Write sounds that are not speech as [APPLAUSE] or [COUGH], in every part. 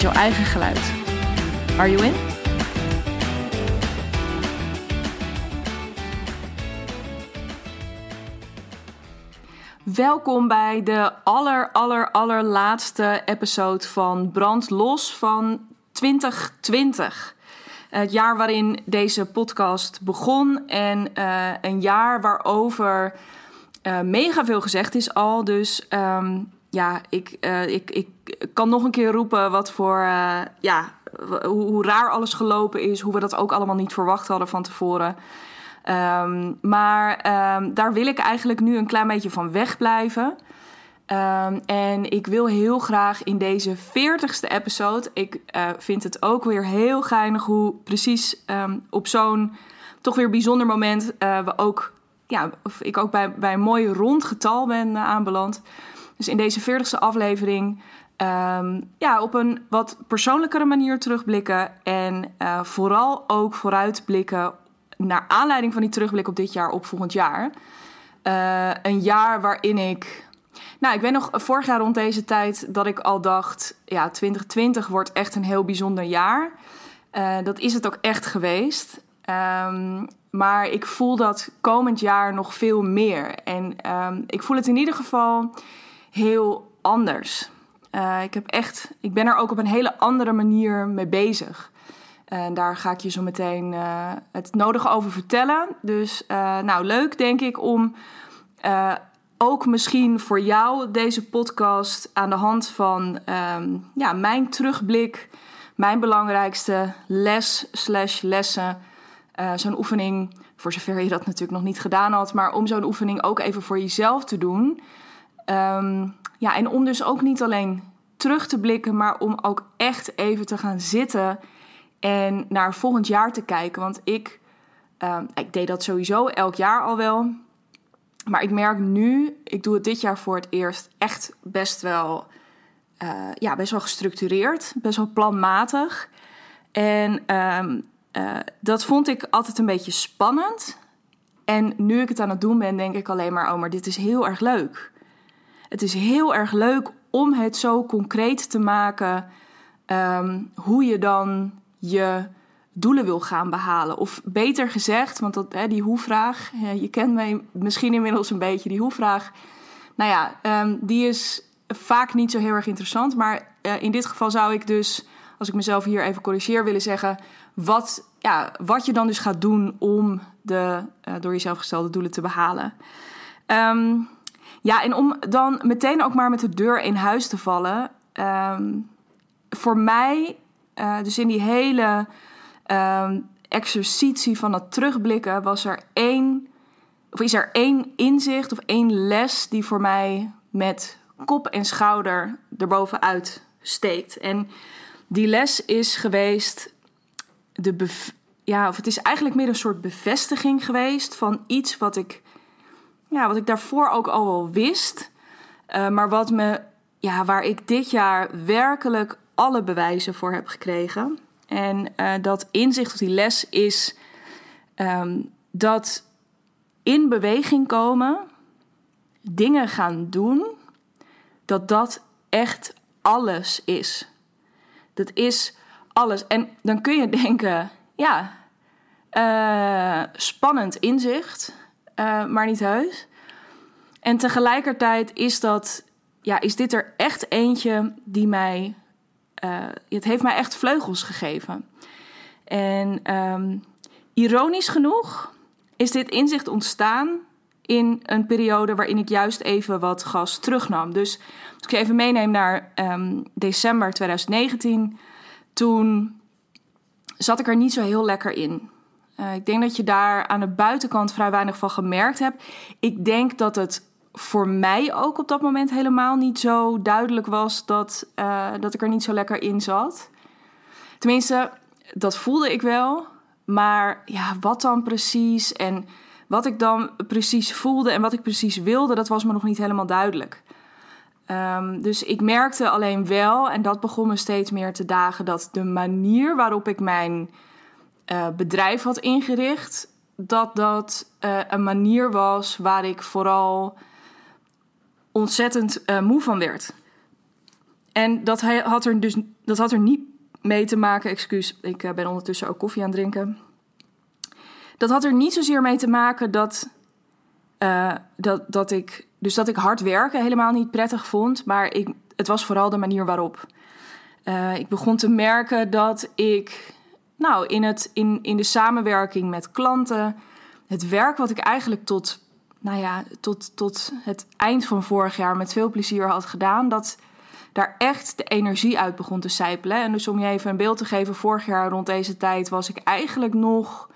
jouw eigen geluid. Are you in? Welkom bij de aller, aller, allerlaatste episode van Brand Los van 2020. Het jaar waarin deze podcast begon en uh, een jaar waarover uh, mega veel gezegd is al. Dus um, ja, ik, uh, ik, ik kan nog een keer roepen wat voor, ja, hoe, hoe, raar alles gelopen is. Hoe we dat ook allemaal niet verwacht hadden van tevoren. Um, maar um, daar wil ik eigenlijk nu een klein beetje van wegblijven. Um, en ik wil heel graag in deze 40ste episode. Ik uh, vind het ook weer heel geinig hoe precies op zo'n toch weer bijzonder moment we ook, ja, of ik ook bij, bij een mooi rond getal ben aanbeland. Dus in deze 40ste aflevering um, ja, op een wat persoonlijkere manier terugblikken. En vooral ook vooruitblikken naar aanleiding van die terugblik op dit jaar op volgend jaar. een jaar waarin ik nou, ik weet nog vorig jaar rond deze tijd dat ik al dacht: ja, 2020 wordt echt een heel bijzonder jaar. Uh, dat is het ook echt geweest. Um, maar ik voel dat komend jaar nog veel meer. En um, ik voel het in ieder geval heel anders. Uh, ik, heb echt, ik ben er ook op een hele andere manier mee bezig. En daar ga ik je zo meteen uh, het nodige over vertellen. Dus nou, leuk denk ik om ook misschien voor jou deze podcast aan de hand van um, ja, mijn terugblik, mijn belangrijkste les slash lessen. Zo'n oefening, voor zover je dat natuurlijk nog niet gedaan had, maar om zo'n oefening ook even voor jezelf te doen. Um, ja, en om dus ook niet alleen terug te blikken, maar om ook echt even te gaan zitten en naar volgend jaar te kijken. Want ik, um, ik deed dat sowieso elk jaar al wel. Maar ik merk nu, ik doe het dit jaar voor het eerst echt best wel, uh, ja, best wel gestructureerd, best wel planmatig. En um, uh, dat vond ik altijd een beetje spannend. En nu ik het aan het doen ben, denk ik alleen maar: oh, maar dit is heel erg leuk. Het is heel erg leuk om het zo concreet te maken um, hoe je dan je doelen wil gaan behalen. Of beter gezegd, want dat, hè, die hoe-vraag, je kent mij misschien inmiddels een beetje, die hoe-vraag. Nou ja, um, die is vaak niet zo heel erg interessant. Maar uh, in dit geval zou ik dus, als ik mezelf hier even corrigeer, willen zeggen. Wat, ja, wat je dan dus gaat doen om de uh, door jezelf gestelde doelen te behalen. Um, ja, en om dan meteen ook maar met de deur in huis te vallen. Um, voor mij, uh, dus in die hele um, exercitie van het terugblikken was er één, of is er één inzicht of één les die voor mij met kop en schouder erbovenuit steekt. En die les is geweest, de ja, of het is eigenlijk meer een soort bevestiging geweest van iets wat ik, ja, wat ik daarvoor ook al wel wist, uh, maar wat me, ja, waar ik dit jaar werkelijk alle bewijzen voor heb gekregen. En uh, dat inzicht of die les is um, dat in beweging komen, dingen gaan doen, dat dat echt alles is. Dat is alles. En dan kun je denken, ja, uh, spannend inzicht, uh, maar niet heus. En tegelijkertijd is dat, ja, is dit er echt eentje die mij uh, het heeft mij echt vleugels gegeven. En um, ironisch genoeg is dit inzicht ontstaan in een periode waarin ik juist even wat gas terugnam. Dus als ik je even meeneem naar um, december 2019, toen zat ik er niet zo heel lekker in. Uh, ik denk dat je daar aan de buitenkant vrij weinig van gemerkt hebt. Ik denk dat het voor mij ook op dat moment helemaal niet zo duidelijk was dat, uh, dat ik er niet zo lekker in zat. Tenminste, dat voelde ik wel. Maar ja, wat dan precies en wat ik dan precies voelde en wat ik precies wilde, dat was me nog niet helemaal duidelijk. Um, dus ik merkte alleen wel, en dat begon me steeds meer te dagen, dat de manier waarop ik mijn uh, bedrijf had ingericht, dat dat uh, een manier was waar ik vooral ontzettend uh, moe van werd. En dat had er dus dat had er niet mee te maken, excuus, ik ben ondertussen ook koffie aan het drinken. Dat had er niet zozeer mee te maken dat, dat, dat ik dus dat ik hard werken helemaal niet prettig vond, maar ik, het was vooral de manier waarop. Ik begon te merken dat ik, nou, in, het, in, in de samenwerking met klanten, het werk wat ik eigenlijk tot, nou ja, tot, tot het eind van vorig jaar met veel plezier had gedaan, dat daar echt de energie uit begon te sijpelen. En dus om je even een beeld te geven, vorig jaar rond deze tijd was ik eigenlijk nog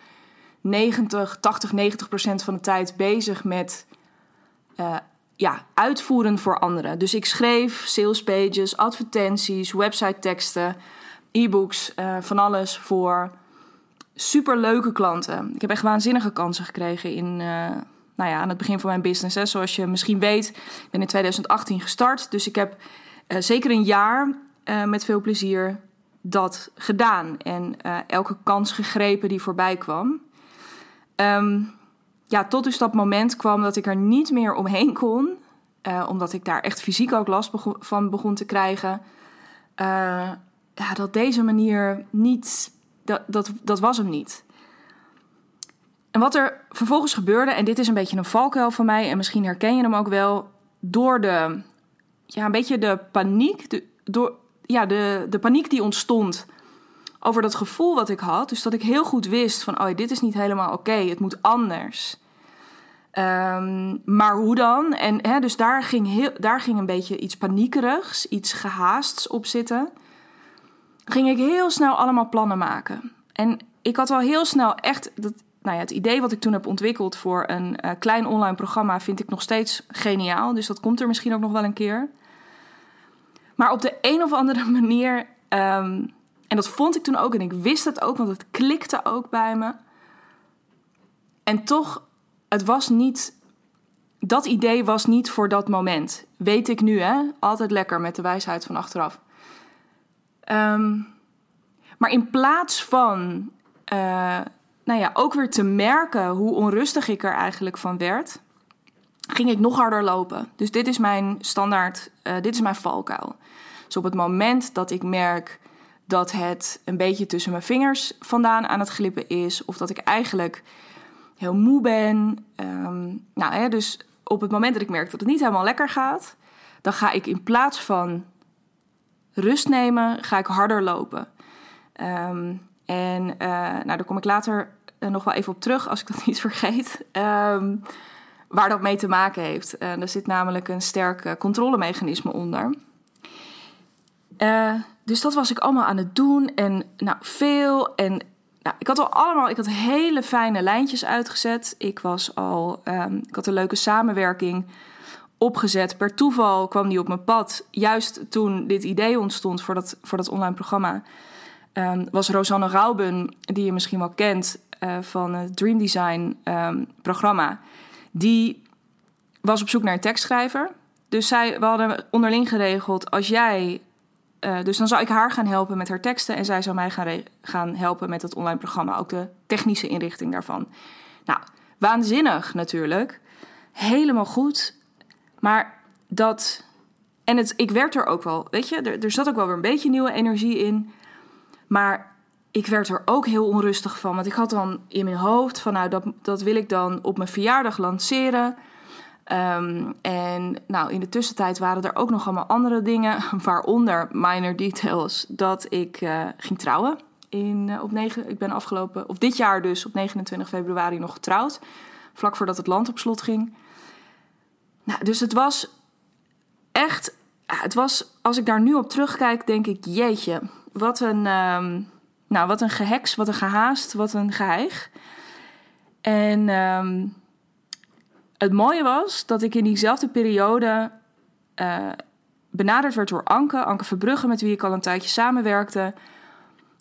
90, 80, 90 procent van de tijd bezig met uh, ja, uitvoeren voor anderen. Dus ik schreef salespages, advertenties, website teksten, e-books, uh, van alles voor superleuke klanten. Ik heb echt waanzinnige kansen gekregen in, uh, nou ja, aan het begin van mijn business. Hè. Zoals je misschien weet, ik ben in 2018 gestart. Dus ik heb uh, zeker een jaar met veel plezier dat gedaan. En elke kans gegrepen die voorbij kwam. Um, ja, tot dus dat moment kwam dat ik er niet meer omheen kon. Omdat ik daar echt fysiek ook last van begon te krijgen. Ja, dat deze manier niet. Dat, dat, dat was hem niet. En wat er vervolgens gebeurde, en dit is een beetje een valkuil van mij, en misschien herken je hem ook wel, door de. Ja, een beetje de paniek. De, door, ja, de, de paniek die ontstond over dat gevoel wat ik had. Dus dat ik heel goed wist van, oh, dit is niet helemaal oké, het moet anders. Um, maar hoe dan? En hè, dus daar ging, heel, daar ging een beetje iets paniekerigs, iets gehaasts op zitten. Ging ik heel snel allemaal plannen maken. En ik had al heel snel echt. Dat, nou ja, het idee wat ik toen heb ontwikkeld voor een uh, klein online programma vind ik nog steeds geniaal. Dus dat komt er misschien ook nog wel een keer. Maar op de een of andere [LAUGHS] manier. Um, en dat vond ik toen ook en ik wist het ook, want het klikte ook bij me. En toch het was niet. Dat idee was niet voor dat moment. Weet ik nu, hè? Altijd lekker met de wijsheid van achteraf. Um, maar in plaats van. Uh, nou ja, ook weer te merken hoe onrustig ik er eigenlijk van werd, ging ik nog harder lopen. Dus dit is mijn standaard, uh, dit is mijn valkuil. Dus op het moment dat ik merk dat het een beetje tussen mijn vingers vandaan aan het glippen is, of dat ik eigenlijk heel moe ben. Um, nou, hè, dus op het moment dat ik merk dat het niet helemaal lekker gaat, dan ga ik in plaats van rust nemen, ga ik harder lopen. Um, en uh, nou, daar kom ik later uh, nog wel even op terug als ik dat [LAUGHS] niet vergeet. Um, waar dat mee te maken heeft. Uh, er zit namelijk een sterk controlemechanisme onder. dus dat was ik allemaal aan het doen en nou, veel. En nou, ik had al allemaal, ik had hele fijne lijntjes uitgezet. Ik was al, um, ik had een leuke samenwerking opgezet. Per toeval kwam die op mijn pad. Juist toen dit idee ontstond voor dat, voor dat online programma, um, was Rosanne Rauben, die je misschien wel kent uh, van het Dream Design um, programma, die was op zoek naar een tekstschrijver. Dus zij, we hadden onderling geregeld: als jij uh, dus dan zou ik haar gaan helpen met haar teksten en zij zou mij gaan, gaan helpen met het online programma, ook de technische inrichting daarvan. Nou, waanzinnig natuurlijk. Helemaal goed. Maar dat. En het, ik werd er ook wel, weet je, er, er zat ook wel weer een beetje nieuwe energie in. Maar ik werd er ook heel onrustig van. Want ik had dan in mijn hoofd van, nou, dat, dat wil ik dan op mijn verjaardag lanceren. Um, en nou, in de tussentijd waren er ook nog allemaal andere dingen, [LAUGHS] waaronder minor details, dat ik uh, ging trouwen. In, uh, op 9, ik ben afgelopen, of dit jaar dus, op 29 februari nog getrouwd. Vlak voordat het land op slot ging. Nou, dus het was echt, het was, als ik daar nu op terugkijk, denk ik, jeetje, wat een, um, nou, wat een geheks, wat een gehaast, wat een geheig. En um, het mooie was dat ik in diezelfde periode uh, benaderd werd door Anke, Anke Verbrugge, met wie ik al een tijdje samenwerkte.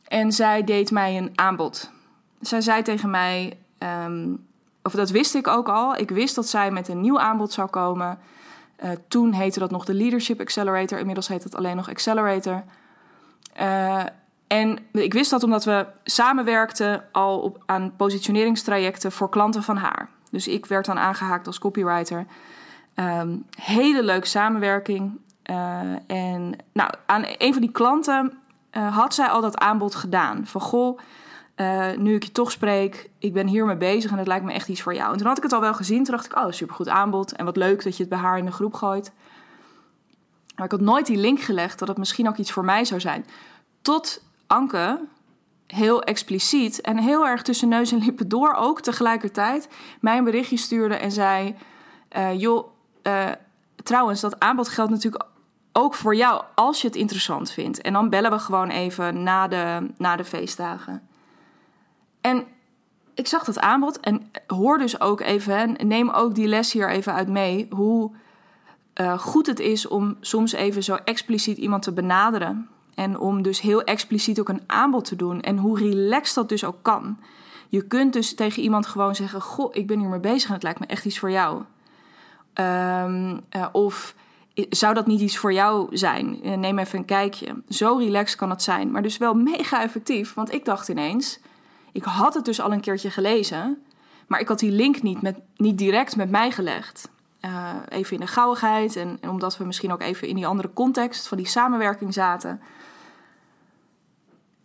En zij deed mij een aanbod. Zij zei tegen mij, um, of dat wist ik ook al, ik wist dat zij met een nieuw aanbod zou komen. Uh, toen heette dat nog de Leadership Accelerator, inmiddels heet het alleen nog Accelerator. Uh, en ik wist dat omdat we samenwerkten al op, aan positioneringstrajecten voor klanten van haar. Dus ik werd dan aangehaakt als copywriter. Um, hele leuke samenwerking. Uh, en nou, aan een van die klanten had zij al dat aanbod gedaan. Van goh, uh, nu ik je toch spreek, ik ben hiermee bezig en het lijkt me echt iets voor jou. En toen had ik het al wel gezien. Toen dacht ik, oh, supergoed aanbod. En wat leuk dat je het bij haar in de groep gooit. Maar ik had nooit die link gelegd dat het misschien ook iets voor mij zou zijn. Tot Anke heel expliciet en heel erg tussen neus en lippen door ook tegelijkertijd mij een berichtje stuurde en zei: uh, Joh, uh, trouwens, dat aanbod geldt natuurlijk ook voor jou als je het interessant vindt. En dan bellen we gewoon even na de, na de feestdagen. En ik zag dat aanbod en hoor dus ook even, neem ook die les hier even uit mee, hoe uh, goed het is om soms even zo expliciet iemand te benaderen. En om dus heel expliciet ook een aanbod te doen. En hoe relaxed dat dus ook kan. Je kunt dus tegen iemand gewoon zeggen: Goh, ik ben hiermee bezig en het lijkt me echt iets voor jou. Um, uh, of zou dat niet iets voor jou zijn? Eh, neem even een kijkje. Zo relaxed kan het zijn, maar dus wel mega effectief. Want ik dacht ineens, ik had het dus al een keertje gelezen, maar ik had die link niet, met, niet direct met mij gelegd. Uh, even in de gauwigheid en, omdat we misschien ook even in die andere context van die samenwerking zaten.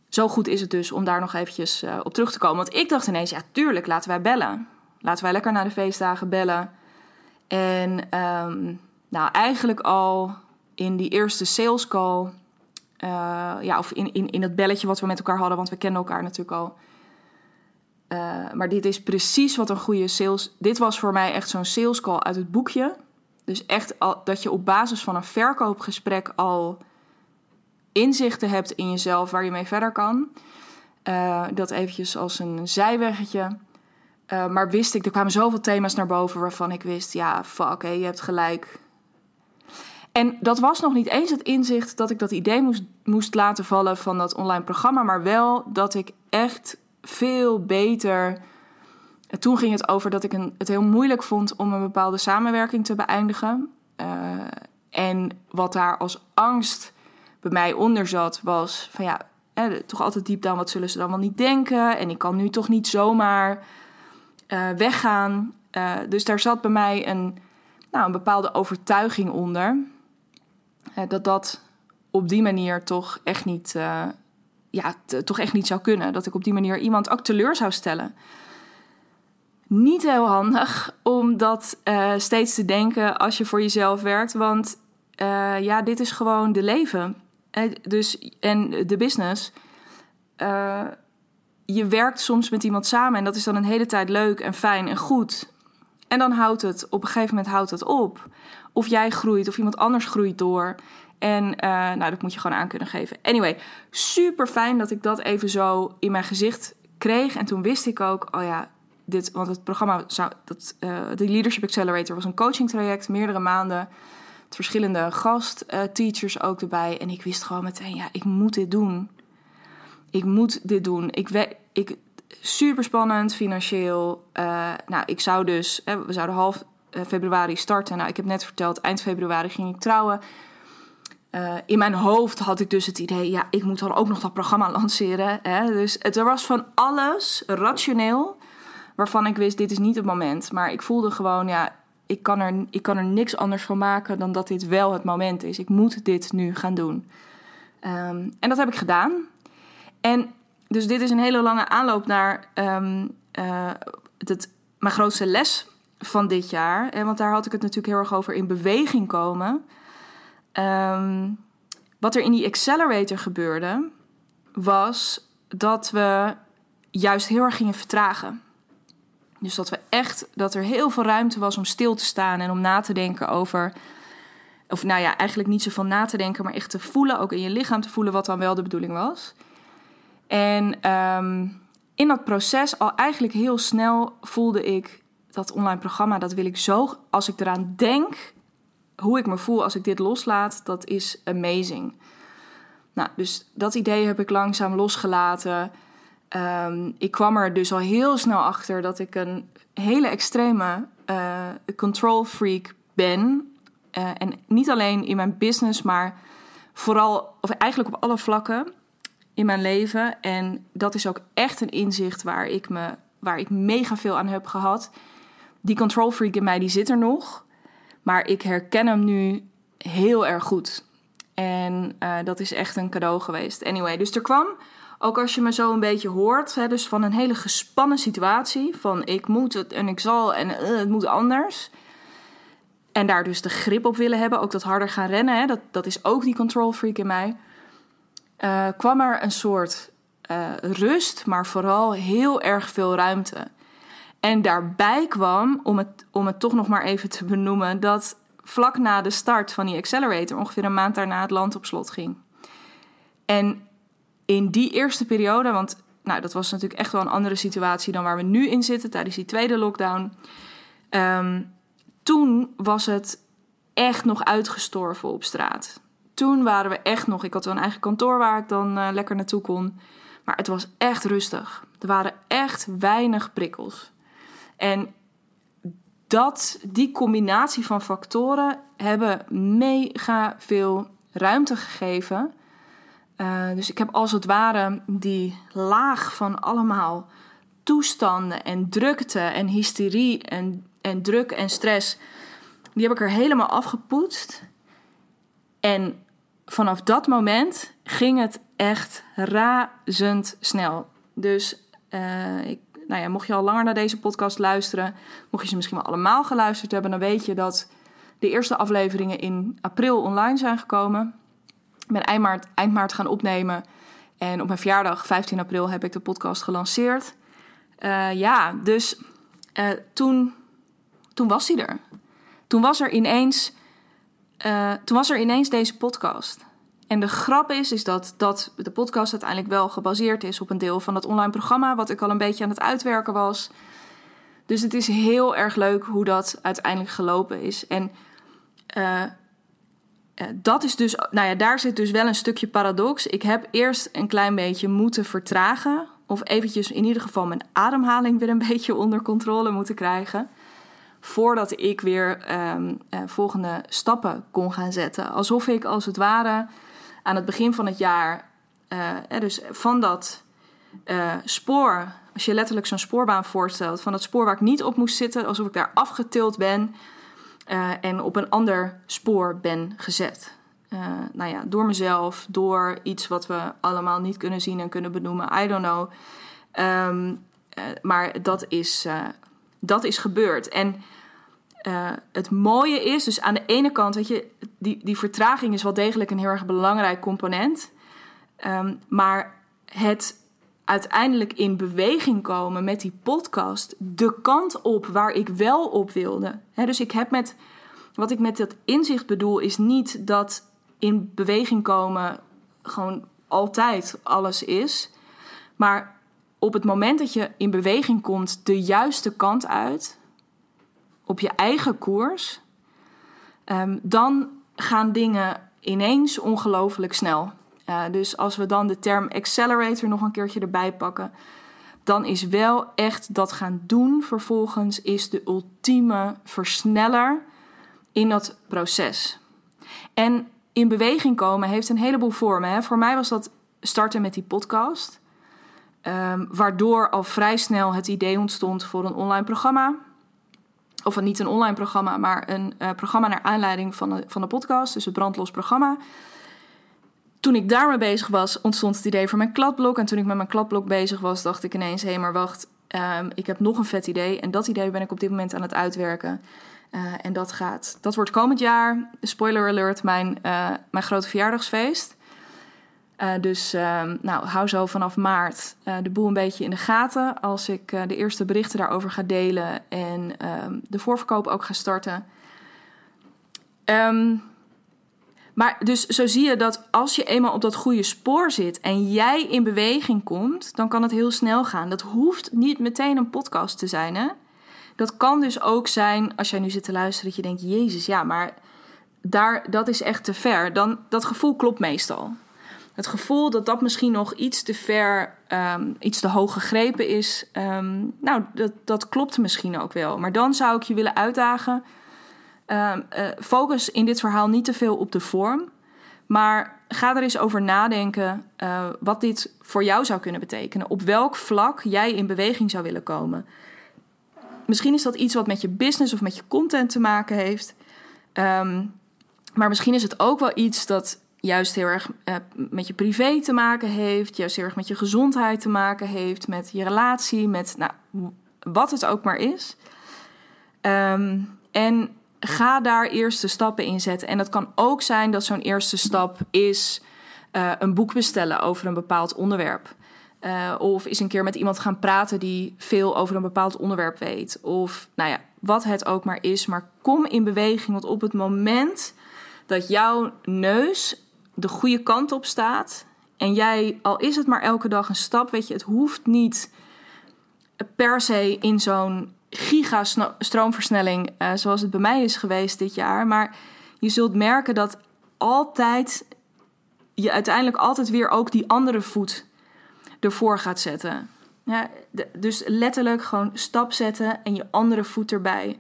Zo goed is het dus om daar nog eventjes uh, op terug te komen. Want ik dacht ineens, ja tuurlijk, laten wij bellen. Laten wij lekker naar de feestdagen bellen. En um, nou, eigenlijk al in die eerste sales call, uh, ja, of in, in, in het belletje wat we met elkaar hadden, want we kennen elkaar natuurlijk al. Uh, maar dit is precies wat een goede sales. Dit was voor mij echt zo'n sales call uit het boekje. Dus echt dat je op basis van een verkoopgesprek al inzichten hebt in jezelf waar je mee verder kan. Uh, dat eventjes als een zijweggetje. Uh, maar wist ik, er kwamen zoveel thema's naar boven waarvan ik wist, ja, fuck, je hebt gelijk. En dat was nog niet eens het inzicht dat ik dat idee moest, moest laten vallen van dat online programma, maar wel dat ik echt veel beter. Toen ging het over dat ik het heel moeilijk vond om een bepaalde samenwerking te beëindigen. Uh, en wat daar als angst bij mij onder zat, was van ja, toch altijd diep down, wat zullen ze dan wel niet denken? En ik kan nu toch niet zomaar uh, weggaan. Uh, dus daar zat bij mij een, nou, een bepaalde overtuiging onder. Dat dat op die manier toch echt niet, ja, toch echt niet zou kunnen. Dat ik op die manier iemand ook teleur zou stellen. Niet heel handig om dat steeds te denken als je voor jezelf werkt. Want ja, dit is gewoon de leven. dus, en de business je werkt soms met iemand samen en dat is dan een hele tijd leuk en fijn en goed. En dan houdt het, op een gegeven moment houdt het op. Of jij groeit of iemand anders groeit door. En uh, nou, dat moet je gewoon aan kunnen geven. Anyway, super fijn dat ik dat even zo in mijn gezicht kreeg. En toen wist ik ook, oh ja, dit, want het programma, zou, dat, uh, de Leadership Accelerator was een coaching traject, meerdere maanden. Verschillende gastteachers uh, ook erbij. En ik wist gewoon meteen, ja, ik moet dit doen ik moet dit doen. Ik, ik, super spannend financieel. Nou, ik zou dus, we zouden half eh, februari starten. Nou, ik heb net verteld, eind februari ging ik trouwen. Uh, in mijn hoofd had ik dus het idee, ja, ik moet dan ook nog dat programma [LAUGHS] lanceren. Hè? Dus het, er was van alles rationeel waarvan ik wist, dit is niet het moment. Maar ik voelde gewoon, ja, ik kan er, ik kan er niks anders van maken dan dat dit wel het moment is. Ik moet dit nu gaan doen. Um, en dat heb ik gedaan. En dus dit is een hele lange aanloop naar um, uh, het, mijn grootste les van dit jaar. Want daar had ik het natuurlijk heel erg over in beweging komen. Um, wat er in die accelerator gebeurde, was dat we juist heel erg gingen vertragen. Dus dat we echt, dat er heel veel ruimte was om stil te staan en om na te denken over. Of nou ja, eigenlijk niet zoveel na te denken, maar echt te voelen, ook in je lichaam te voelen wat dan wel de bedoeling was. En um, in dat proces al eigenlijk heel snel voelde ik dat online programma, dat wil ik zo, als ik eraan denk, hoe ik me voel als ik dit loslaat, dat is amazing. Nou, dus dat idee heb ik langzaam losgelaten. Ehm, ik kwam er dus al heel snel achter dat ik een hele extreme uh, control freak ben. Uh, en niet alleen in mijn business, maar vooral, of eigenlijk op alle vlakken in mijn leven. En dat is ook echt een inzicht waar ik, me, waar ik mega veel aan heb gehad. Die control freak in mij, die zit er nog. Maar ik herken hem nu heel erg goed. En uh, dat is echt een cadeau geweest. Anyway, dus er kwam, ook als je me zo een beetje hoort, hè, dus van een hele gespannen situatie. Van ik moet het en ik zal en uh, het moet anders. En daar dus de grip op willen hebben, ook dat harder gaan rennen. Hè, dat, dat is ook die control freak in mij. Uh, kwam er een soort rust, maar vooral heel erg veel ruimte. En daarbij kwam, om het, om toch nog maar even te benoemen, dat vlak na de start van die accelerator, ongeveer een maand daarna, het land op slot ging. En in die eerste periode, want nou, dat was natuurlijk echt wel een andere situatie dan waar we nu in zitten tijdens die tweede lockdown. Um, toen was het echt nog uitgestorven op straat. Toen waren we echt nog. Ik had wel een eigen kantoor waar ik dan uh, lekker naartoe kon. Maar het was echt rustig. Er waren echt weinig prikkels. En dat, die combinatie van factoren hebben mega veel ruimte gegeven. Uh, dus ik heb als het ware die laag van allemaal toestanden en drukte en hysterie en, en druk en stress, die heb ik er helemaal afgepoetst. En vanaf dat moment ging het echt razendsnel. Dus uh, ik nou ja, mocht je al langer naar deze podcast luisteren, mocht je ze misschien wel allemaal geluisterd hebben, dan weet je dat de eerste afleveringen in april online zijn gekomen. Ik ben eind maart, eind maart gaan opnemen en op mijn verjaardag, 15 april, heb ik de podcast gelanceerd. Uh, ja, dus uh, toen, toen was hij er. Toen was er ineens, uh, toen was er ineens deze podcast. En de grap is, is dat, dat de podcast uiteindelijk wel gebaseerd is op een deel van het online programma, wat ik al een beetje aan het uitwerken was. Dus het is heel erg leuk hoe dat uiteindelijk gelopen is. En uh, dat is dus, nou ja, daar zit dus wel een stukje paradox. Ik heb eerst een klein beetje moeten vertragen. Of eventjes in ieder geval mijn ademhaling weer een [LAUGHS] beetje onder controle moeten krijgen. Voordat ik weer um, uh, volgende stappen kon gaan zetten. Alsof ik als het ware aan het begin van het jaar, uh, dus van dat uh, spoor, als je letterlijk zo'n spoorbaan voorstelt, van het spoor waar ik niet op moest zitten, alsof ik daar afgetild ben uh, en op een ander spoor ben gezet. nou ja, door mezelf, door iets wat we allemaal niet kunnen zien en kunnen benoemen. I don't know. Um, maar dat is, dat is gebeurd. En uh, het mooie is, dus aan de ene kant, weet je, die, die vertraging is wel degelijk een heel erg belangrijk component. Um, maar het uiteindelijk in beweging komen met die podcast, de kant op waar ik wel op wilde. Dus ik heb met, wat ik met dat inzicht bedoel, is niet dat in beweging komen gewoon altijd alles is. Maar op het moment dat je in beweging komt, de juiste kant uit op je eigen koers, um, dan gaan dingen ineens ongelooflijk snel. Uh, dus als we dan de term accelerator nog een keertje erbij pakken, dan is wel echt dat gaan doen vervolgens is de ultieme versneller in dat proces. En in beweging komen heeft een heleboel vormen. Hè. Voor mij was dat starten met die podcast. Um, waardoor al vrij snel het idee ontstond voor een online programma of niet een online programma, maar een uh, programma naar aanleiding van de, van de podcast, dus het Brandlos programma. Toen ik daarmee bezig was, ontstond het idee voor mijn kladblok. En toen ik met mijn kladblok bezig was, dacht ik ineens: hé, hey, maar wacht, um, ik heb nog een vet idee. En dat idee ben ik op dit moment aan het uitwerken. Uh, en dat gaat, dat wordt komend jaar, spoiler alert, mijn, uh, mijn grote verjaardagsfeest. Uh, dus uh, nou, hou zo vanaf maart uh, de boel een beetje in de gaten. Als ik de eerste berichten daarover ga delen en ehm, de voorverkoop ook ga starten. Um, maar dus zo zie je dat als je eenmaal op dat goede spoor zit en jij in beweging komt, dan kan het heel snel gaan. Dat hoeft niet meteen een podcast te zijn. Hè? dat kan dus ook zijn, als jij nu zit te luisteren, dat je denkt: Jezus, ja, maar daar, dat is echt te ver. Dan, dat gevoel klopt meestal. Het gevoel dat dat misschien nog iets te ver, um, iets te hoog gegrepen is, um, nou, dat, dat klopt misschien ook wel. Maar dan zou ik je willen uitdagen. Um, uh, focus in dit verhaal niet te veel op de vorm. Maar ga er eens over nadenken uh, wat dit voor jou zou kunnen betekenen. Op welk vlak jij in beweging zou willen komen. Misschien is dat iets wat met je business of met je content te maken heeft. Maar misschien is het ook wel iets dat juist heel erg uh, met je privé te maken heeft. Juist heel erg met je gezondheid te maken heeft. Met je relatie, met nou, wat het ook maar is. Um, en ga daar eerste stappen in zetten. En dat kan ook zijn dat zo'n eerste stap is uh, een boek bestellen over een bepaald onderwerp. Uh, of eens een keer met iemand gaan praten die veel over een bepaald onderwerp weet. Of nou ja, wat het ook maar is. Maar kom in beweging. Want op het moment dat jouw neus de goede kant op staat. En jij, al is het maar elke dag een stap, weet je, het hoeft niet per se in zo'n gigastroomversnelling uh, zoals het bij mij is geweest dit jaar. Maar je zult merken dat altijd je uiteindelijk altijd weer ook die andere voet ervoor gaat zetten. Ja, dus letterlijk gewoon stap zetten en je andere voet erbij.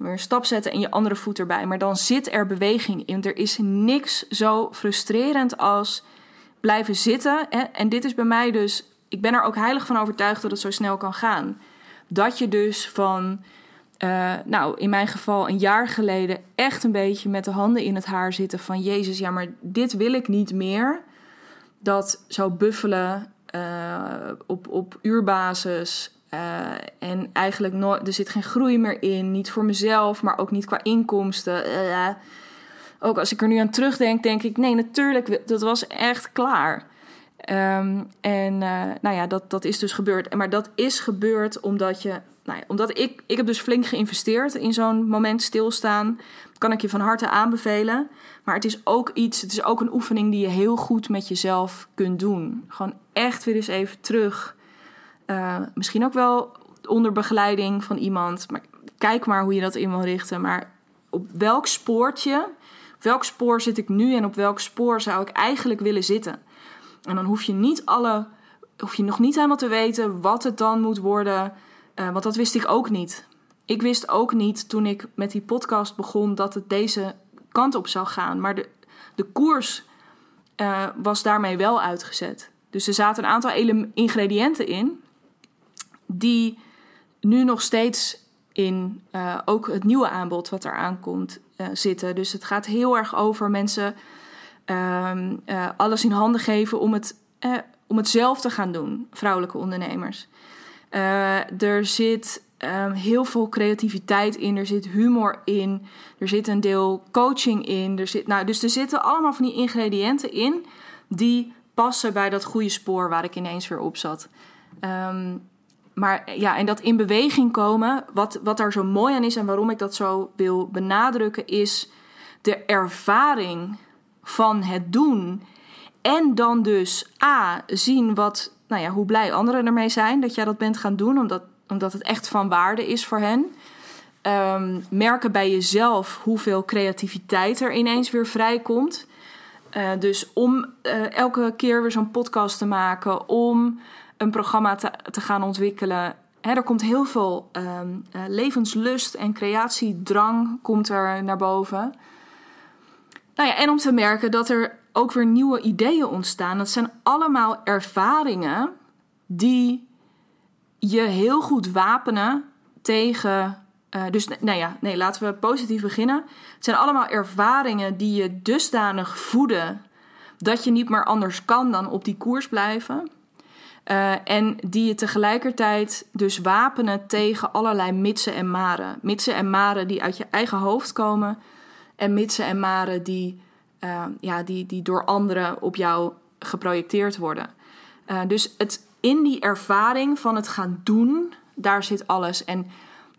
Weer een stap zetten en je andere voet erbij. Maar dan zit er beweging in. Er is niks zo frustrerend als blijven zitten. En dit is bij mij dus. Ik ben er ook heilig van overtuigd dat het zo snel kan gaan. Dat je dus van. Uh, nou, in mijn geval een jaar geleden echt een beetje met de handen in het haar zitten van Jezus, ja, maar dit wil ik niet meer. Dat zo buffelen uh, op, op uurbasis. Uh, en eigenlijk nooit, er zit geen groei meer in. Niet voor mezelf, maar ook niet qua inkomsten. Uh, ook als ik er nu aan terugdenk, denk ik: nee, natuurlijk, dat was echt klaar. Um, en uh, nou ja, dat, dat is dus gebeurd. Maar dat is gebeurd omdat je. Nou ja, omdat ik, ik heb dus flink geïnvesteerd in zo'n moment stilstaan. Kan ik je van harte aanbevelen. Maar het is ook iets, het is ook een oefening die je heel goed met jezelf kunt doen. Gewoon echt weer eens even terug uh, misschien ook wel onder begeleiding van iemand. Maar kijk maar hoe je dat in wil richten. Maar op welk spoortje, op welk spoor zit ik nu en op welk spoor zou ik eigenlijk willen zitten? En dan hoef je niet alle, hoef je nog niet helemaal te weten wat het dan moet worden. Uh, want dat wist ik ook niet. Ik wist ook niet toen ik met die podcast begon dat het deze kant op zou gaan. Maar de, de koers uh, was daarmee wel uitgezet. Dus er zaten een aantal ingrediënten in die nu nog steeds in uh, ook het nieuwe aanbod wat er aankomt uh, zitten. Dus het gaat heel erg over mensen uh, alles in handen geven om het, om het zelf te gaan doen, vrouwelijke ondernemers. er zit um, heel veel creativiteit in, er zit humor in, er zit een deel coaching in. Er zit, nou, dus er zitten allemaal van die ingrediënten in die passen bij dat goede spoor waar ik ineens weer op zat. Um, maar ja, en dat in beweging komen, wat, wat daar zo mooi aan is en waarom ik dat zo wil benadrukken, is de ervaring van het doen. En dan dus A, zien wat, nou ja, hoe blij anderen ermee zijn dat jij dat bent gaan doen, omdat, omdat het echt van waarde is voor hen. Um, merken bij jezelf hoeveel creativiteit er ineens weer vrijkomt. Uh, dus om uh, elke keer weer zo'n podcast te maken, om een programma te, gaan ontwikkelen. er komt heel veel ehm, eh, levenslust en creatiedrang komt er naar boven. Nou ja, en om te merken dat er ook weer nieuwe ideeën ontstaan. Dat zijn allemaal ervaringen die je heel goed wapenen tegen. Uh, dus nou ja, nee, laten we positief beginnen. Het zijn allemaal ervaringen die je dusdanig voeden dat je niet meer anders kan dan op die koers blijven. Uh, en die je tegelijkertijd dus wapenen tegen allerlei mitsen en maren. Mitsen en maren die uit je eigen hoofd komen. En mitsen en maren die, uh, ja, die, die door anderen op jou geprojecteerd worden. Uh, dus het, in die ervaring van het gaan doen, daar zit alles. En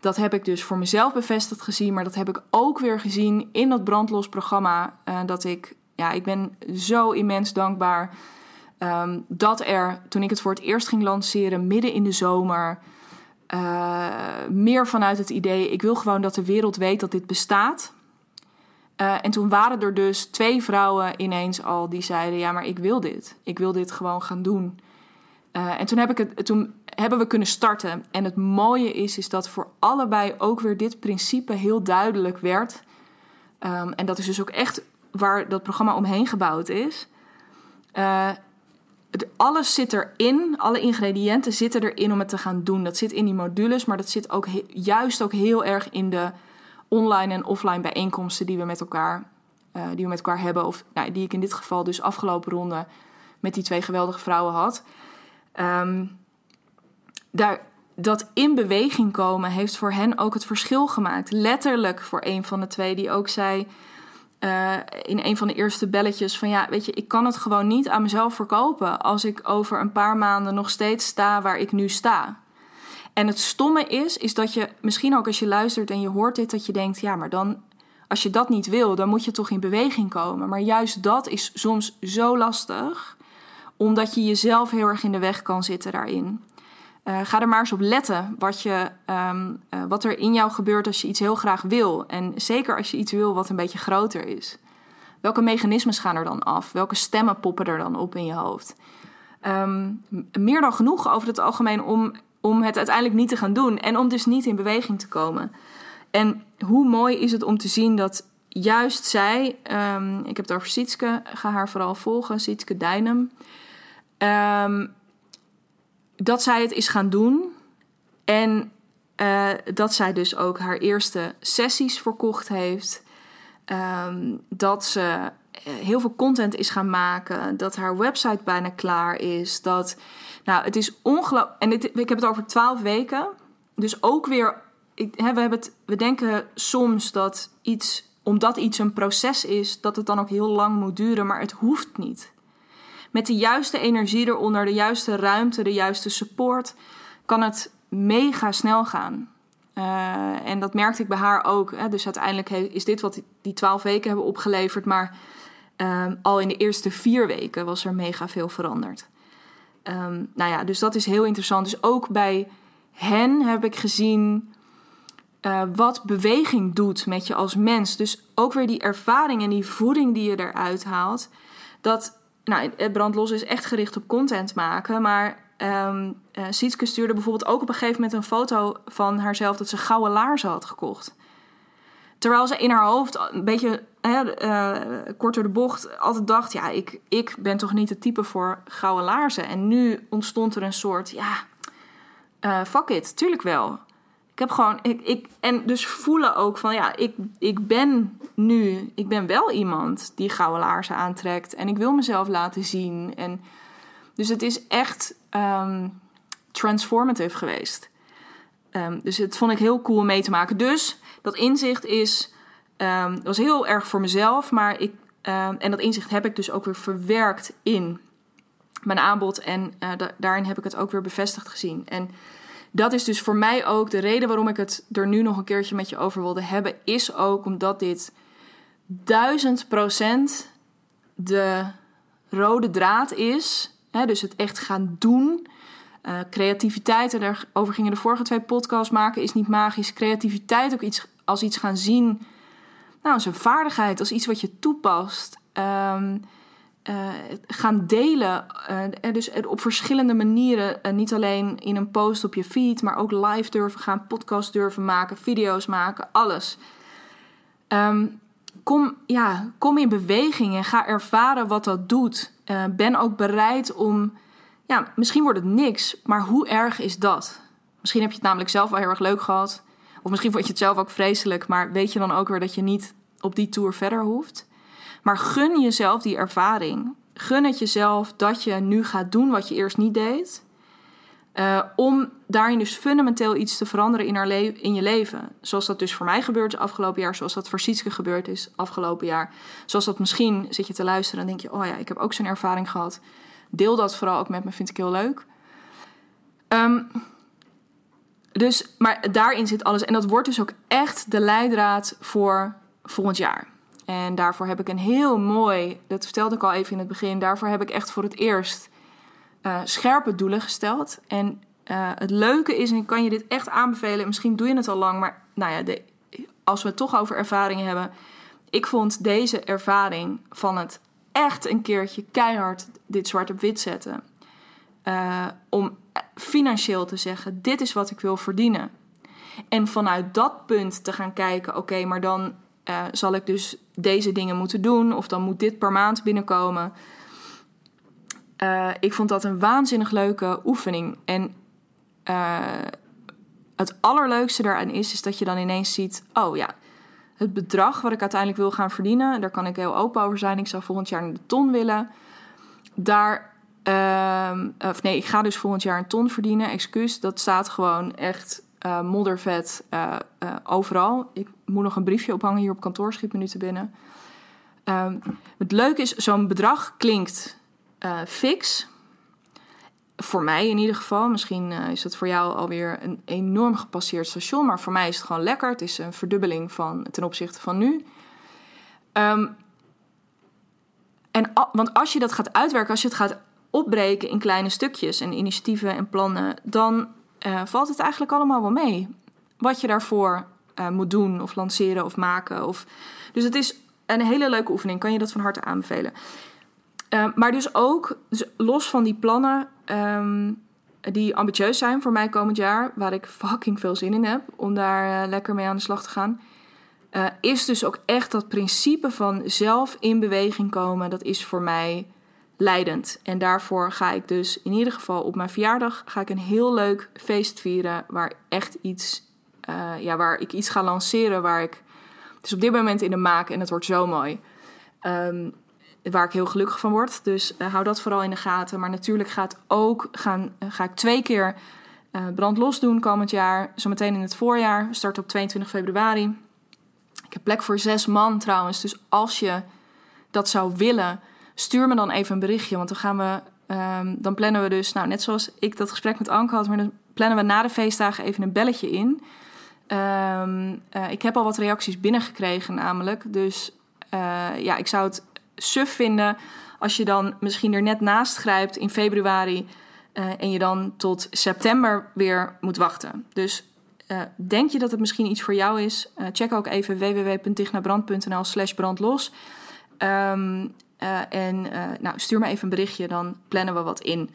dat heb ik dus voor mezelf bevestigd gezien. Maar dat heb ik ook weer gezien in dat brandlos programma. dat ik, ja, ik ben zo immens dankbaar Um, dat er, toen ik het voor het eerst ging lanceren, midden in de zomer, meer vanuit het idee: ik wil gewoon dat de wereld weet dat dit bestaat. en toen waren er dus twee vrouwen ineens al die zeiden: Ja, maar ik wil dit. Ik wil dit gewoon gaan doen. en toen, heb ik het, toen hebben we kunnen starten. En het mooie is, is dat voor allebei ook weer dit principe heel duidelijk werd. Ehm, en dat is dus ook echt waar dat programma omheen gebouwd is. Alles zit erin, alle ingrediënten zitten erin om het te gaan doen. Dat zit in die modules, maar dat zit ook juist ook heel erg in de online en offline bijeenkomsten die we met elkaar, uh, die we met elkaar hebben. Of nou, die ik in dit geval dus afgelopen ronde met die twee geweldige vrouwen had. Um, daar, dat in beweging komen heeft voor hen ook het verschil gemaakt. Letterlijk voor een van de twee die ook zei uh, in een van de eerste belletjes van ja, weet je, ik kan het gewoon niet aan mezelf verkopen als ik over een paar maanden nog steeds sta waar ik nu sta. En het stomme is, is dat je misschien ook als je luistert en je hoort dit, dat je denkt, ja, maar dan, als je dat niet wil, dan moet je toch in beweging komen. Maar juist dat is soms zo lastig, omdat je jezelf heel erg in de weg kan zitten daarin. Uh, ga er maar eens op letten wat, je, um, uh, wat er in jou gebeurt als je iets heel graag wil. En zeker als je iets wil wat een beetje groter is. Welke mechanismes gaan er dan af? Welke stemmen poppen er dan op in je hoofd? Um, meer dan genoeg over het algemeen om, om het uiteindelijk niet te gaan doen. En om dus niet in beweging te komen. En hoe mooi is het om te zien dat juist zij... Um, ik heb het over Sietske, ga haar vooral volgen. Sietske Dijnem dat zij het is gaan doen. En uh, dat zij dus ook haar eerste sessies verkocht heeft. Um, dat ze eh, heel veel content is gaan maken. Dat haar website bijna klaar is. Dat, nou, het is ongelooflijk. En dit, ik heb het over twaalf weken. Dus ook weer. Ik, hè, we, hebben het, we denken soms dat iets, omdat iets een proces is, dat het dan ook heel lang moet duren. Maar het hoeft niet met de juiste energie eronder, de juiste ruimte, de juiste support, kan het mega snel gaan. Uh, en dat merkte ik bij haar ook. Hè. Dus uiteindelijk is dit wat die twaalf weken hebben opgeleverd. Maar um, al in de eerste vier weken was er mega veel veranderd. Um, nou ja, dus dat is heel interessant. Dus ook bij hen heb ik gezien uh, wat beweging doet met je als mens. Dus ook weer die ervaring en die voeding die je eruit haalt. Dat nou, het brandlos is echt gericht op content maken. Maar um, Sietske stuurde bijvoorbeeld ook op een gegeven moment een foto van haarzelf dat ze gouden laarzen had gekocht. Terwijl ze in haar hoofd een beetje uh, kort door de bocht altijd dacht: ja, ik, ik ben toch niet het type voor gouden laarzen. En nu ontstond er een soort: ja, uh, fuck it, tuurlijk wel. Ik heb gewoon, ik, ik, en dus voelen ook van ja, ik, ik ben nu, ik ben wel iemand die gouden laarzen aantrekt en ik wil mezelf laten zien. En dus het is echt um, transformative geweest. Um, dus het vond ik heel cool om mee te maken. Dus dat inzicht is, um, was heel erg voor mezelf, maar ik, en dat inzicht heb ik dus ook weer verwerkt in mijn aanbod en da daarin heb ik het ook weer bevestigd gezien. En dat is dus voor mij ook de reden waarom ik het er nu nog een keertje met je over wilde hebben. Is ook omdat dit duizend procent de rode draad is. Hè, dus het echt gaan doen. Uh, creativiteit, en daarover gingen de vorige twee podcasts maken, is niet magisch. Creativiteit ook iets, als iets gaan zien. Nou, als een vaardigheid, als iets wat je toepast. Um, uh, gaan delen. Uh, dus op verschillende manieren. Uh, niet alleen in een post op je feed, maar ook live durven gaan, podcast durven maken, video's maken, alles. Um, kom, ja, kom in beweging en ga ervaren wat dat doet. ben ook bereid om. Ja, misschien wordt het niks, maar hoe erg is dat? Misschien heb je het namelijk zelf wel heel erg leuk gehad. Of misschien vond je het zelf ook vreselijk, maar weet je dan ook weer dat je niet op die tour verder hoeft. Maar gun jezelf die ervaring. Gun het jezelf dat je nu gaat doen wat je eerst niet deed. Uh, om daarin dus fundamenteel iets te veranderen in, haar in je leven. Zoals dat dus voor mij gebeurt afgelopen jaar. Zoals dat voor Sietske gebeurd is afgelopen jaar. Zoals dat misschien zit je te luisteren en denk je... oh ja, ik heb ook zo'n ervaring gehad. Deel dat vooral ook met me, vind ik heel leuk. Um, dus, maar daarin zit alles. En dat wordt dus ook echt de leidraad voor volgend jaar. En daarvoor heb ik een heel mooi, dat vertelde ik al even in het begin, daarvoor heb ik echt voor het eerst uh, scherpe doelen gesteld. En het leuke is, en ik kan je dit echt aanbevelen, misschien doe je het al lang, maar nou ja, als we het toch over ervaringen hebben. Ik vond deze ervaring van het echt een keertje keihard dit zwart op wit zetten. Uh, om financieel te zeggen: dit is wat ik wil verdienen. En vanuit dat punt te gaan kijken: oké, maar dan uh, zal ik dus deze dingen moeten doen, of dan moet dit per maand binnenkomen. Uh, ik vond dat een waanzinnig leuke oefening. En het allerleukste daaraan is, is dat je dan ineens ziet: oh ja, het bedrag wat ik uiteindelijk wil gaan verdienen, daar kan ik heel open over zijn. Ik zou volgend jaar een ton willen. Daar Uh, of nee, ik ga dus volgend jaar een ton verdienen. Excuus, dat staat gewoon echt uh, moddervet uh, overal. Ik moet nog een briefje ophangen hier op kantoor, schiet me nu te binnen. Um, het leuke is, zo'n bedrag klinkt fix. Voor mij in ieder geval. Misschien is het voor jou alweer een enorm gepasseerd station. Maar voor mij is het gewoon lekker. Het is een verdubbeling van, ten opzichte van nu. Um, en, want als je dat gaat uitwerken, als je het gaat opbreken in kleine stukjes en initiatieven en plannen, dan uh, valt het eigenlijk allemaal wel mee. Wat je daarvoor uh, moet doen of lanceren of maken. Of... Dus het is een hele leuke oefening, kan je dat van harte aanbevelen. Uh, maar dus ook, dus los van die plannen um, die ambitieus zijn voor mij komend jaar, waar ik fucking veel zin in heb om daar lekker mee aan de slag te gaan. is dus ook echt dat principe van zelf in beweging komen. Dat is voor mij leidend. En daarvoor ga ik dus in ieder geval op mijn verjaardag ga ik een heel leuk feest vieren waar echt iets, uh, ja, waar ik iets ga lanceren waar ik, is op dit moment in de maak en het wordt zo mooi. Um, waar ik heel gelukkig van word. Dus uh, hou dat vooral in de gaten. Maar natuurlijk gaat ook gaan, uh, ga ik twee keer uh, brandlos doen komend jaar. Zometeen in het voorjaar. Start op 22 februari. Ik heb plek voor zes man trouwens. Dus als je dat zou willen, stuur me dan even een berichtje. Want dan gaan we. Um, dan plannen we dus, nou, net zoals ik dat gesprek met Anke had, maar dan plannen we na de feestdagen even een belletje in. Um, uh, ik heb al wat reacties binnengekregen, namelijk. Dus uh, ja, ik zou het suf vinden als je dan misschien er net naast grijpt in februari. Uh, en je dan tot september weer moet wachten. Dus denk je dat het misschien iets voor jou is? check ook even www.dignabrand.nl slash brandlos. Um, uh, en uh, nou, stuur me even een berichtje, dan plannen we wat in.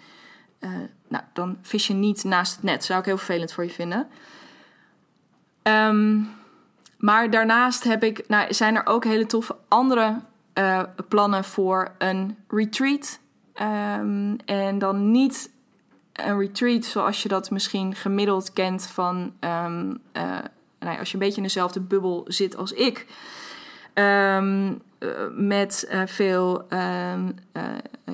Uh, nou, dan vis je niet naast het net. Zou ik heel vervelend voor je vinden. Um, maar daarnaast heb ik, nou, zijn er ook hele toffe andere plannen voor een retreat. Um, en dan niet een retreat zoals je dat misschien gemiddeld kent van... Um, nou, als je een beetje in dezelfde bubbel zit als ik... uh, met uh, veel uh,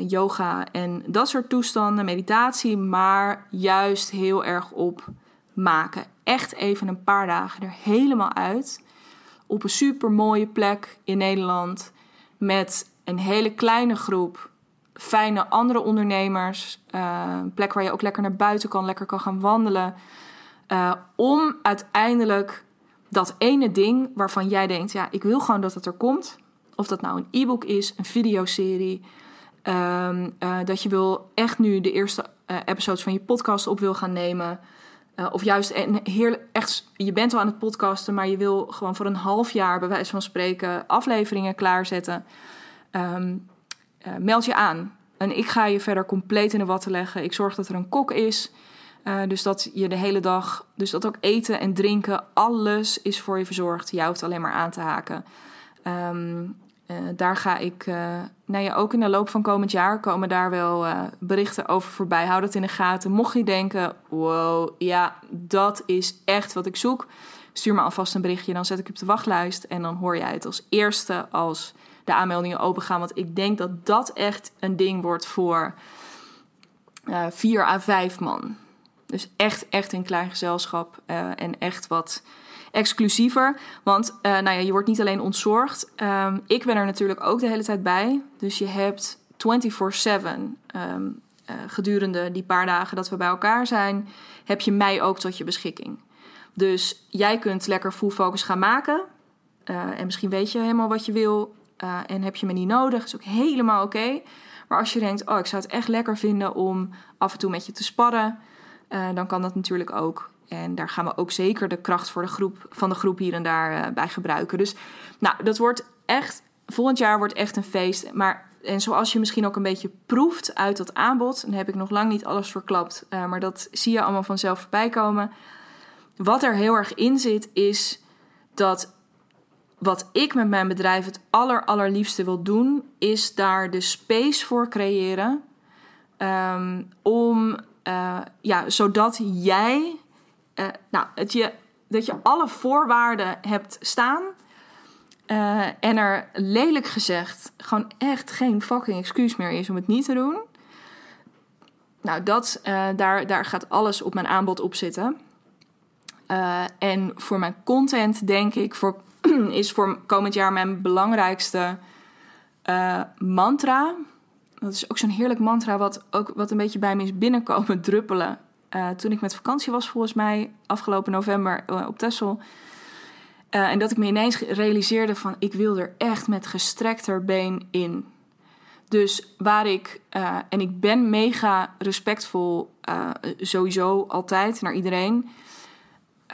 yoga en dat soort toestanden, meditatie, maar juist heel erg op maken. Echt even een paar dagen er helemaal uit. Op een super mooie plek in Nederland. Met een hele kleine groep fijne andere ondernemers. een plek waar je ook lekker naar buiten kan, lekker kan gaan wandelen. om uiteindelijk dat ene ding waarvan jij denkt: ja, ik wil gewoon dat het er komt. Of dat nou een e-book is, een videoserie. Um, dat je wil echt nu de eerste uh, episodes van je podcast op wil gaan nemen. Uh, of juist echt, je bent al aan het podcasten, maar je wil gewoon voor een half jaar, bij wijze van spreken, afleveringen klaarzetten. Um, meld je aan. En ik ga je verder compleet in de watten leggen. Ik zorg dat er een kok is. Dus dat je de hele dag, dus dat ook eten en drinken, alles is voor je verzorgd. Je hoeft alleen maar aan te haken. Um, uh, daar ga ik, uh, nou ja, ook in de loop van komend jaar komen daar wel berichten over voorbij. Hou dat in de gaten. Mocht je denken, wow, ja, dat is echt wat ik zoek. Stuur me alvast een berichtje, dan zet ik je op de wachtlijst. En dan hoor jij het als eerste als de aanmeldingen open gaan. Want ik denk dat dat echt een ding wordt voor vier à vijf man. Dus echt, echt een klein gezelschap uh, en echt wat exclusiever. Want uh, nou ja, je wordt niet alleen ontzorgd. Um, ik ben er natuurlijk ook de hele tijd bij. Dus je hebt 24-7 um, uh, gedurende die paar dagen dat we bij elkaar zijn, heb je mij ook tot je beschikking. Dus jij kunt lekker full focus gaan maken. En misschien weet je helemaal wat je wil en heb je me niet nodig. is ook helemaal oké. Maar als je denkt, oh, ik zou het echt lekker vinden om af en toe met je te sparren dan kan dat natuurlijk ook. En daar gaan we ook zeker de kracht voor de groep, van de groep hier en daar bij gebruiken. Dus nou, dat wordt echt, volgend jaar wordt echt een feest. Maar en zoals je misschien ook een beetje proeft uit dat aanbod, dan heb ik nog lang niet alles verklapt, maar dat zie je allemaal vanzelf voorbij komen. Wat er heel erg in zit, is dat wat ik met mijn bedrijf het aller, allerliefste wil doen, is daar de space voor creëren. Ehm, om, uh, ja, zodat jij, uh, nou, het je, dat je alle voorwaarden hebt staan. Uh, en er lelijk gezegd gewoon echt geen fucking excuus meer is om het niet te doen. Nou, dat, daar, daar gaat alles op mijn aanbod op zitten. en voor mijn content denk ik, voor [CLEARS THROAT] is voor komend jaar mijn belangrijkste mantra. Dat is ook zo'n heerlijk mantra wat, ook, wat een beetje bij me is binnenkomen [LAUGHS] druppelen. Uh, toen ik met vakantie was, volgens mij afgelopen november uh, op Texel. en dat ik me ineens realiseerde van ik wil er echt met gestrekter been in. Dus waar ik, en ik ben mega respectvol sowieso altijd naar iedereen.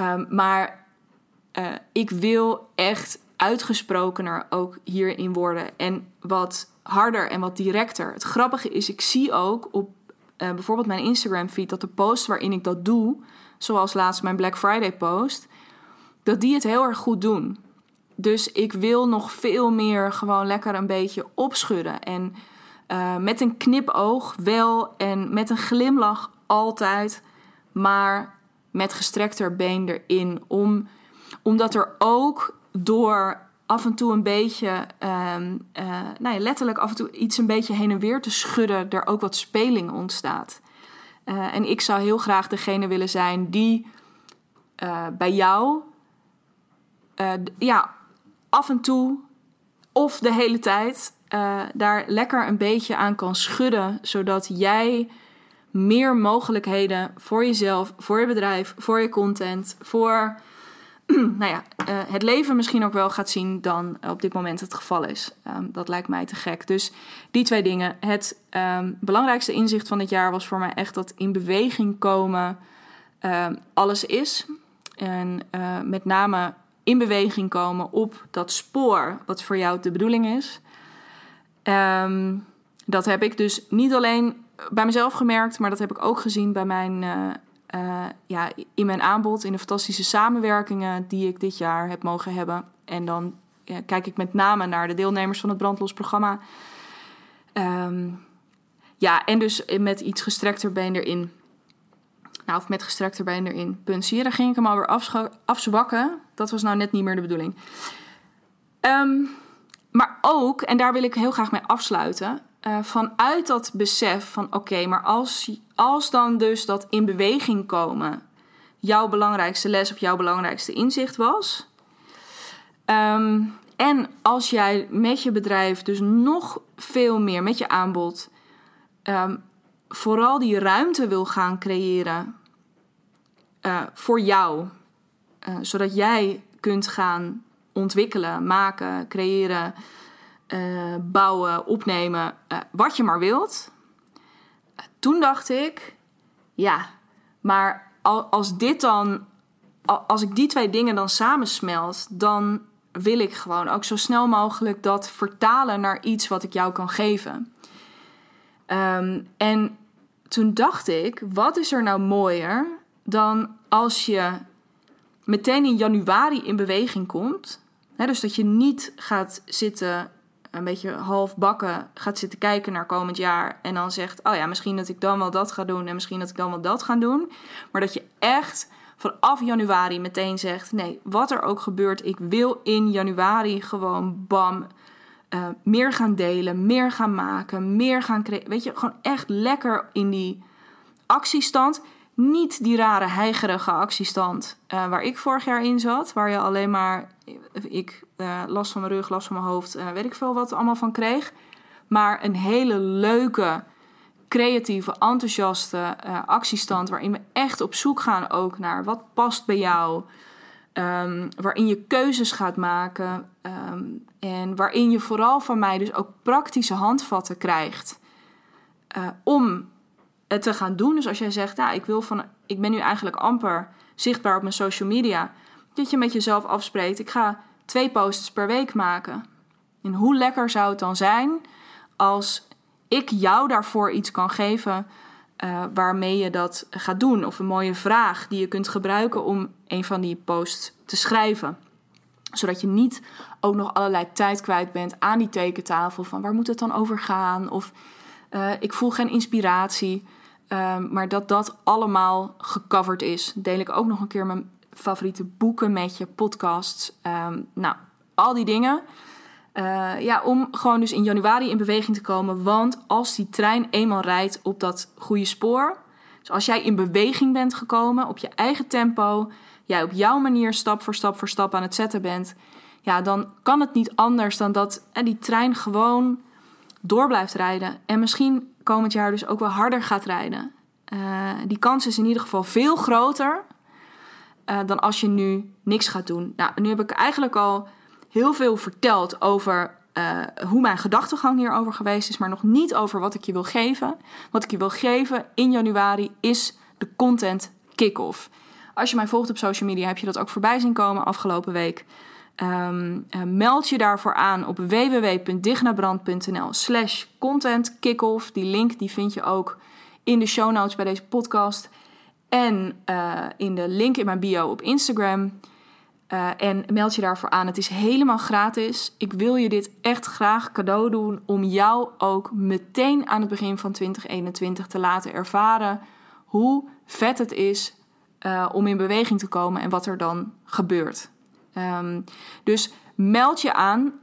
Um, maar ik wil echt uitgesprokener ook hierin worden. En wat harder en wat directer. Het grappige is, ik zie ook op uh, bijvoorbeeld mijn Instagram feed dat de post waarin ik dat doe, zoals laatst mijn Black Friday post, dat die het heel erg goed doen. Dus ik wil nog veel meer gewoon lekker een beetje opschudden. En uh, met een knipoog wel en met een glimlach altijd, maar met gestrekter been erin om omdat er ook door af en toe een beetje, um, uh, nou ja, letterlijk af en toe iets een beetje heen en weer te schudden, er ook wat speling ontstaat. Uh, en ik zou heel graag degene willen zijn die uh, bij jou, ja, af en toe of de hele tijd daar lekker een beetje aan kan schudden, zodat jij meer mogelijkheden voor jezelf, voor je bedrijf, voor je content, voor [CLEARS THROAT] nou ja, uh, het leven misschien ook wel gaat zien dan op dit moment het geval is. Um, dat lijkt mij te gek. Dus die twee dingen. Het um, belangrijkste inzicht van dit jaar was voor mij echt dat in beweging komen um, alles is. En uh, met name in beweging komen op dat spoor wat voor jou de bedoeling is. dat heb ik dus niet alleen bij mezelf gemerkt, maar dat heb ik ook gezien bij mijn uh, uh, ja, in mijn aanbod, in de fantastische samenwerkingen die ik dit jaar heb mogen hebben. En dan kijk ik met name naar de deelnemers van het Brandlos programma. Um, ja, en dus met iets gestrekter been erin. Nou, of met gestrekter been erin. Punt. Zie je, daar ging ik hem alweer afzwakken. Dat was nou net niet meer de bedoeling. Um, maar ook, en daar wil ik heel graag mee afsluiten. Uh, vanuit dat besef van oké, maar als, als dan dus dat in beweging komen jouw belangrijkste les of jouw belangrijkste inzicht was. Um, en als jij met je bedrijf dus nog veel meer met je aanbod um, vooral die ruimte wil gaan creëren uh, voor jou, uh, zodat jij kunt gaan ontwikkelen, maken, creëren uh, bouwen, opnemen, uh, wat je maar wilt. toen dacht ik, ja, maar als dit dan, als ik die twee dingen dan samensmelt, dan wil ik gewoon ook zo snel mogelijk dat vertalen naar iets wat ik jou kan geven. Um, en toen dacht ik, wat is er nou mooier dan als je meteen in januari in beweging komt. Dus dat je niet gaat zitten een beetje half bakken gaat zitten kijken naar komend jaar. En dan zegt: Oh ja, misschien dat ik dan wel dat ga doen. En misschien dat ik dan wel dat ga doen. Maar dat je echt vanaf januari meteen zegt: Nee, wat er ook gebeurt, ik wil in januari gewoon bam. Uh, meer gaan delen, meer gaan maken, meer gaan creëren. Weet je, gewoon echt lekker in die actiestand. Niet die rare heigerige actiestand uh, waar ik vorig jaar in zat. Waar je alleen maar, ik uh, last van mijn rug, last van mijn hoofd, uh, weet ik veel wat allemaal van kreeg. Maar een hele leuke, creatieve, enthousiaste actiestand. Waarin we echt op zoek gaan ook naar wat past bij jou. Um, waarin je keuzes gaat maken. Um, en waarin je vooral van mij dus ook praktische handvatten krijgt. om het te gaan doen. Dus als jij zegt, nou, ik, wil van, ik ben nu eigenlijk amper zichtbaar op mijn social media. Dat je met jezelf afspreekt, ik ga twee posts per week maken. En hoe lekker zou het dan zijn als ik jou daarvoor iets kan geven uh, waarmee je dat gaat doen. Of een mooie vraag die je kunt gebruiken om een van die posts te schrijven. Zodat je niet ook nog allerlei tijd kwijt bent aan die tekentafel van waar moet het dan over gaan? Of uh, ik voel geen inspiratie. Uh, maar dat dat allemaal gecoverd is. Deel ik ook nog een keer mijn favoriete boeken met je, podcasts. Um, nou, al die dingen. Uh, ja, om gewoon dus in januari in beweging te komen. Want als die trein eenmaal rijdt op dat goede spoor. Dus als jij in beweging bent gekomen op je eigen tempo. Jij op jouw manier stap voor stap voor stap aan het zetten bent. Ja, dan kan het niet anders dan dat eh, die trein gewoon door blijft rijden. En misschien komend jaar dus ook wel harder gaat rijden. Uh, die kans is in ieder geval veel groter uh, dan als je nu niks gaat doen. Nou, nu heb ik eigenlijk al heel veel verteld over uh, hoe mijn gedachtegang hierover geweest is, maar nog niet over wat ik je wil geven. Wat ik je wil geven in januari is de content kick-off. Als je mij volgt op social media, heb je dat ook voorbij zien komen afgelopen week. Um, uh, meld je daarvoor aan op www.dignabrand.nl slash content kickoff. Die link die vind je ook in de show notes bij deze podcast. En uh, in de link in mijn bio op Instagram. Uh, en meld je daarvoor aan. Het is helemaal gratis. Ik wil je dit echt graag cadeau doen om jou ook meteen aan het begin van 2021 te laten ervaren hoe vet het is uh, om in beweging te komen en wat er dan gebeurt. Um, dus meld je aan.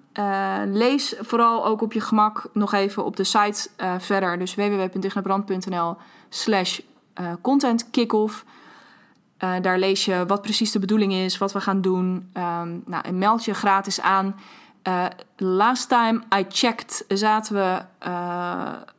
Lees vooral ook op je gemak nog even op de site verder. Dus www.dignabrand.nl slash content kickoff. Uh, daar lees je wat precies de bedoeling is, wat we gaan doen. Um, nou, meld je gratis aan. Uh, last time I checked zaten we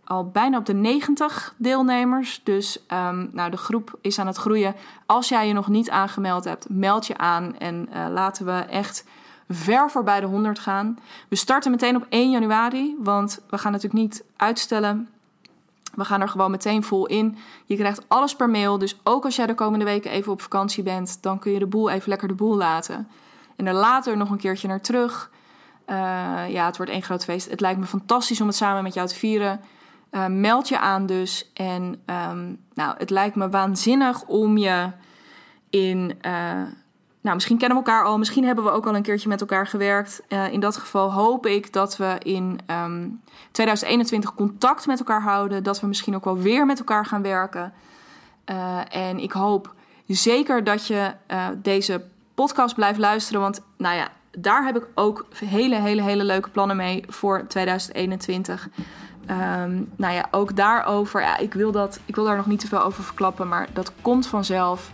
al bijna op de 90 deelnemers. Dus um, nou, de groep is aan het groeien. Als jij je nog niet aangemeld hebt, meld je aan. En laten we echt ver voorbij de 100 gaan. We starten meteen op 1 januari, want we gaan natuurlijk niet uitstellen. We gaan er gewoon meteen vol in. Je krijgt alles per mail. Dus ook als jij de komende weken even op vakantie bent, dan kun je de boel even lekker de boel laten. En er later nog een keertje naar terug. Uh, ja, het wordt één groot feest. Het lijkt me fantastisch om het samen met jou te vieren. Uh, meld je aan dus. En um, nou, het lijkt me waanzinnig om je in. Uh, nou, misschien kennen we elkaar al, misschien hebben we ook al een keertje met elkaar gewerkt. Uh, in dat geval hoop ik dat we in um, 2021 contact met elkaar houden. Dat we misschien ook wel weer met elkaar gaan werken. Uh, en ik hoop zeker dat je uh, deze podcast blijft luisteren. Want nou ja, daar heb ik ook hele, hele, hele leuke plannen mee voor 2021. Um, nou ja, ook daarover. Ik, wil dat, ik wil daar nog niet te veel over verklappen, maar dat komt vanzelf.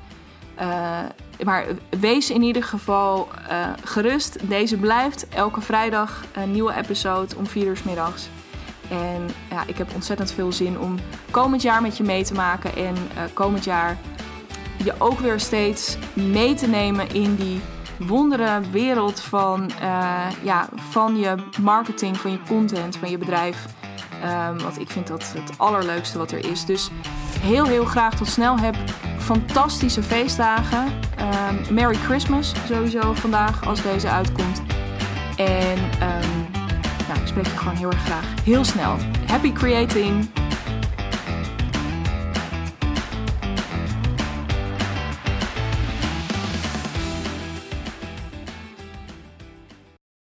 Maar wees in ieder geval uh, gerust. Deze blijft elke vrijdag een nieuwe episode om 4 uur s middags. En ja, ik heb ontzettend veel zin om komend jaar met je mee te maken. En uh, komend jaar je ook weer steeds mee te nemen in die wondere wereld van, uh, ja, van je marketing, van je content, van je bedrijf. Um, want ik vind dat het allerleukste wat er is. Dus heel, heel graag tot snel heb. Fantastische feestdagen. Um, Merry Christmas sowieso vandaag als deze uitkomt. En um, ik spreek je gewoon heel erg graag heel snel. Happy creating!